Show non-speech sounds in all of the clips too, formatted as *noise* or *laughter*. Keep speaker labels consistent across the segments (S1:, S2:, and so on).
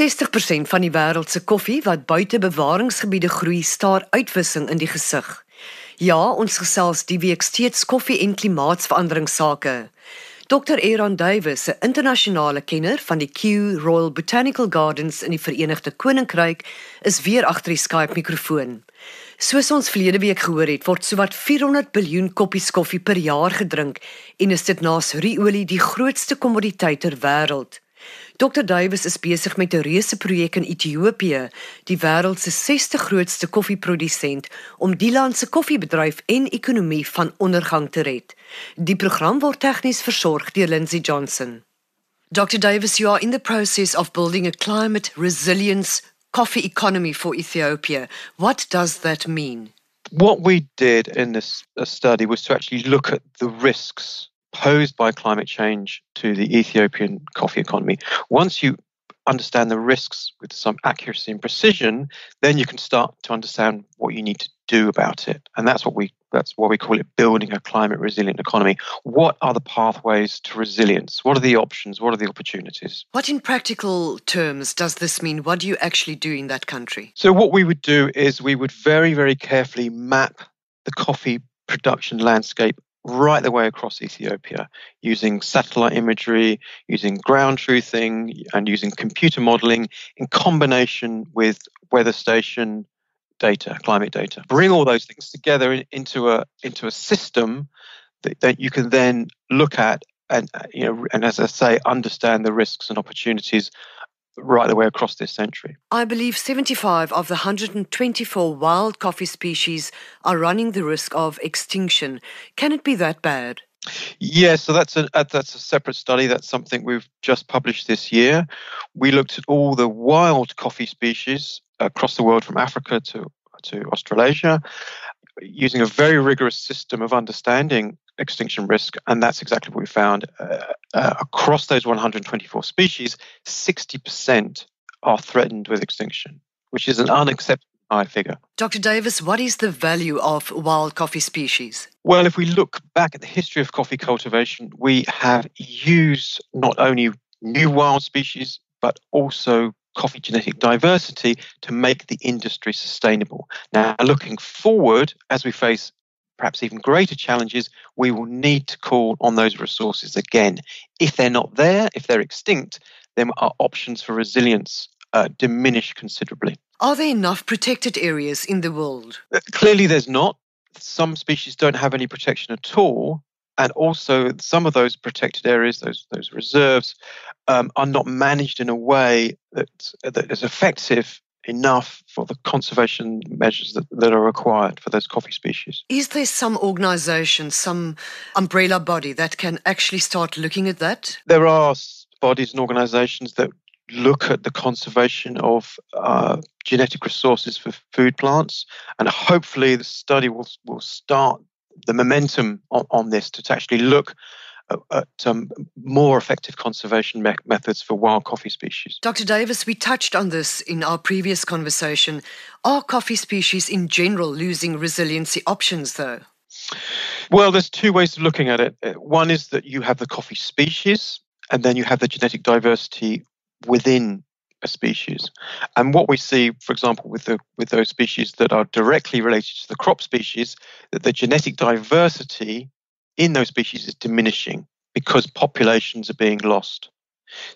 S1: 60% van die wêreld se koffie wat buite bewaringsgebiede groei, staar uitwissing in die gesig. Ja, ons gesels die week steeds koffie en klimaatsverandering sake. Dr. Aaron Davies, 'n internasionale kenner van die Kew Royal Botanical Gardens in die Verenigde Koninkryk, is weer agter die Skype mikrofoon. Soos ons verlede week gehoor het, word sowat 400 biljoen koppies koffie per jaar gedrink en is dit na riolie die grootste kommoditeit ter wêreld. Dr. Davies is besig met 'n reuse projek in Ethiopië, die wêreld se 6ste grootste koffieprodusent, om die land se koffiebedryf en ekonomie van ondergang te red. Die program word tegnies versorg deur Lindsay Johnson. Dr. Davies, you are in the process of building a climate resilience coffee economy for Ethiopia. What does that mean?
S2: What we did in this study was to actually look at the risks posed by climate change to the Ethiopian coffee economy. Once you understand the risks with some accuracy and precision, then you can start to understand what you need to do about it. And that's what we that's what we call it building a climate resilient economy. What are the pathways to resilience? What are the options? What are the opportunities?
S1: What in practical terms does this mean? What do you actually do in that country?
S2: So what we would do is we would very very carefully map the coffee production landscape right the way across Ethiopia using satellite imagery, using ground truthing, and using computer modeling in combination with weather station data, climate data. Bring all those things together in, into a into a system that, that you can then look at and you know and as I say understand the risks and opportunities right the way across this century.
S1: I believe 75 of the 124 wild coffee species are running the risk of extinction. Can it be that bad?
S2: Yeah, so that's a uh, that's a separate study. That's something we've just published this year. We looked at all the wild coffee species across the world, from Africa to to Australasia, using a very rigorous system of understanding extinction risk, and that's exactly what we found. Uh, uh, across those 124 species, 60% are threatened with extinction, which is an unacceptable high figure.
S1: Dr. Davis, what is the value of wild coffee species?
S2: Well, if we look back at the history of coffee cultivation, we have used not only new wild species, but also coffee genetic diversity to make the industry sustainable. Now, looking forward, as we face perhaps even greater challenges, we will need to call on those resources again. If they're not there, if they're extinct, then our options for resilience uh, diminish considerably.
S1: Are there enough protected areas in the world?
S2: Uh, clearly, there's not. Some species don't have any protection at all. And also, some of those protected areas, those, those reserves, um, are not managed in a way that, that is effective enough for the conservation measures that, that are required for those coffee species.
S1: Is there some organization, some umbrella body that can actually start looking at that?
S2: There are bodies and organizations that look at the conservation of uh, genetic resources for food plants, and hopefully the study will, will start the momentum on, on this to actually look at um, more effective conservation me- methods for wild coffee species.
S1: Dr. Davis, we touched on this in our previous conversation. Are coffee species in general losing resiliency options, though?
S2: Well, there's two ways of looking at it. Uh, one is that you have the coffee species, and then you have the genetic diversity within a species. And what we see, for example, with the with those species that are directly related to the crop species, that the genetic diversity in those species is diminishing because populations are being lost.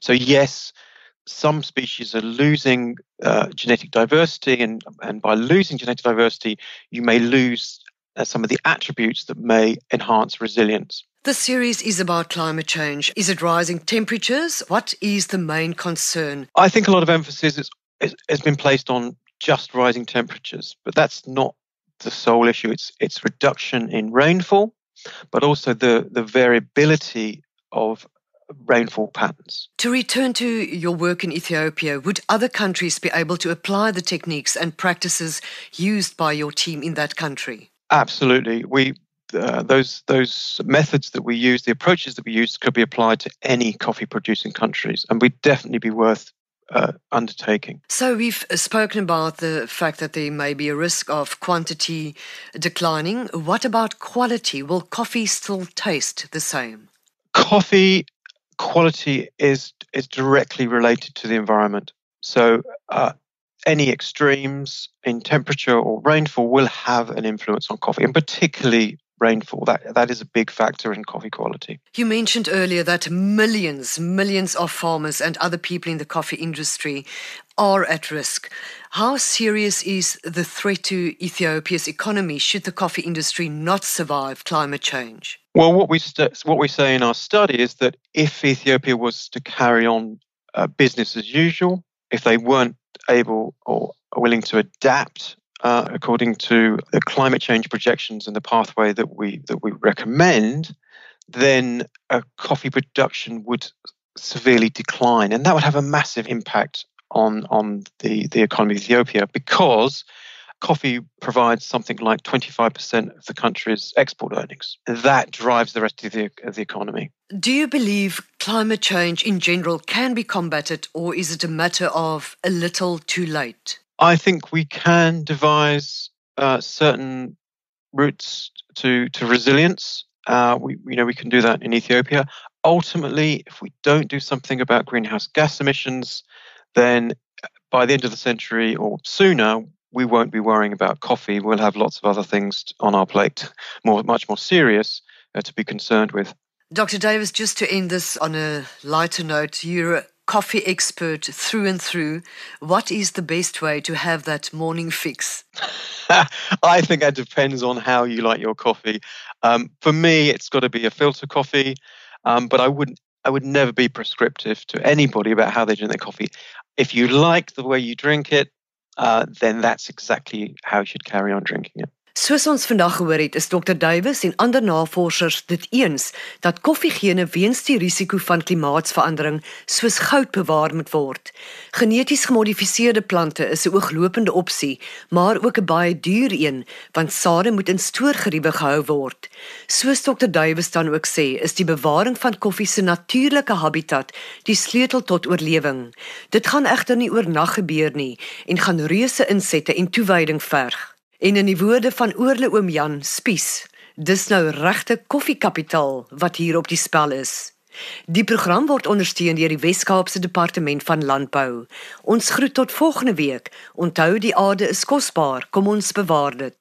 S2: So, yes, some species are losing uh, genetic diversity, and, and by losing genetic diversity, you may lose uh, some of the attributes that may enhance resilience.
S1: The series is about climate change. Is it rising temperatures? What is the main concern?
S2: I think a lot of emphasis is, is, has been placed on just rising temperatures, but that's not the sole issue. It's, it's reduction in rainfall but also the, the variability of rainfall patterns.
S1: To return to your work in Ethiopia, would other countries be able to apply the techniques and practices used by your team in that country?
S2: Absolutely. We uh, those those methods that we use, the approaches that we use, could be applied to any coffee producing countries, and we'd definitely be worth uh, undertaking.
S1: So we've spoken about the fact that there may be a risk of quantity declining. What about quality? Will coffee still taste the same?
S2: Coffee quality is is directly related to the environment. So, uh, any extremes in temperature or rainfall will have an influence on coffee, and particularly rainfall. That that is a big factor in coffee quality.
S1: You mentioned earlier that millions, millions of farmers and other people in the coffee industry are at risk. How serious is the threat to Ethiopia's economy should the coffee industry not survive climate change?
S2: Well, what we st- what we say in our study is that if Ethiopia was to carry on uh, business as usual, if they weren't able or willing to adapt uh, according to the climate change projections and the pathway that we that we recommend, then coffee production would severely decline, and that would have a massive impact on on the the economy of Ethiopia because coffee provides something like 25% of the country's export earnings. That drives the rest of the, of the economy.
S1: Do you believe climate change in general can be combated, or is it a matter of a little too late?
S2: I think we can devise uh, certain routes to, to resilience. Uh, we, you know, we can do that in Ethiopia. Ultimately, if we don't do something about greenhouse gas emissions, then by the end of the century or sooner, we won't be worrying about coffee. We'll have lots of other things on our plate, *laughs* more, much more serious uh, to be concerned with.
S1: Dr. Davis, just to end this on a lighter note, you're coffee expert through and through. What is the best way to have that morning fix? *laughs*
S2: I think that depends on how you like your coffee. Um, for me, it's got to be a filter coffee, um, but I wouldn't. I would never be prescriptive to anybody about how they drink their coffee. If you like the way you drink it, uh, then that's exactly how you should carry on drinking it.
S1: Soos ons vandag gehoor het, is Dr Duwys en ander navorsers dit eens dat koffiegene weens die risiko van klimaatsverandering soos goud bewaar moet word. Geneties gemodifiseerde plante is 'n ooglopende opsie, maar ook 'n baie duur een, want sade moet in stoorgeriewe gehou word. Soos Dr Duwys dan ook sê, is die bewaring van koffie se natuurlike habitat die sleutel tot oorlewing. Dit gaan egter nie oornag gebeur nie en gaan reuse insette en toewyding verg. En in die woorde van oorle oom Jan Spies, dis nou regte koffiekapitaal wat hier op die spel is. Die program word ondersteun deur die Wes-Kaapse Departement van Landbou. Ons groet tot volgende week. Onthou die aarde is kosbaar, kom ons bewaar dit.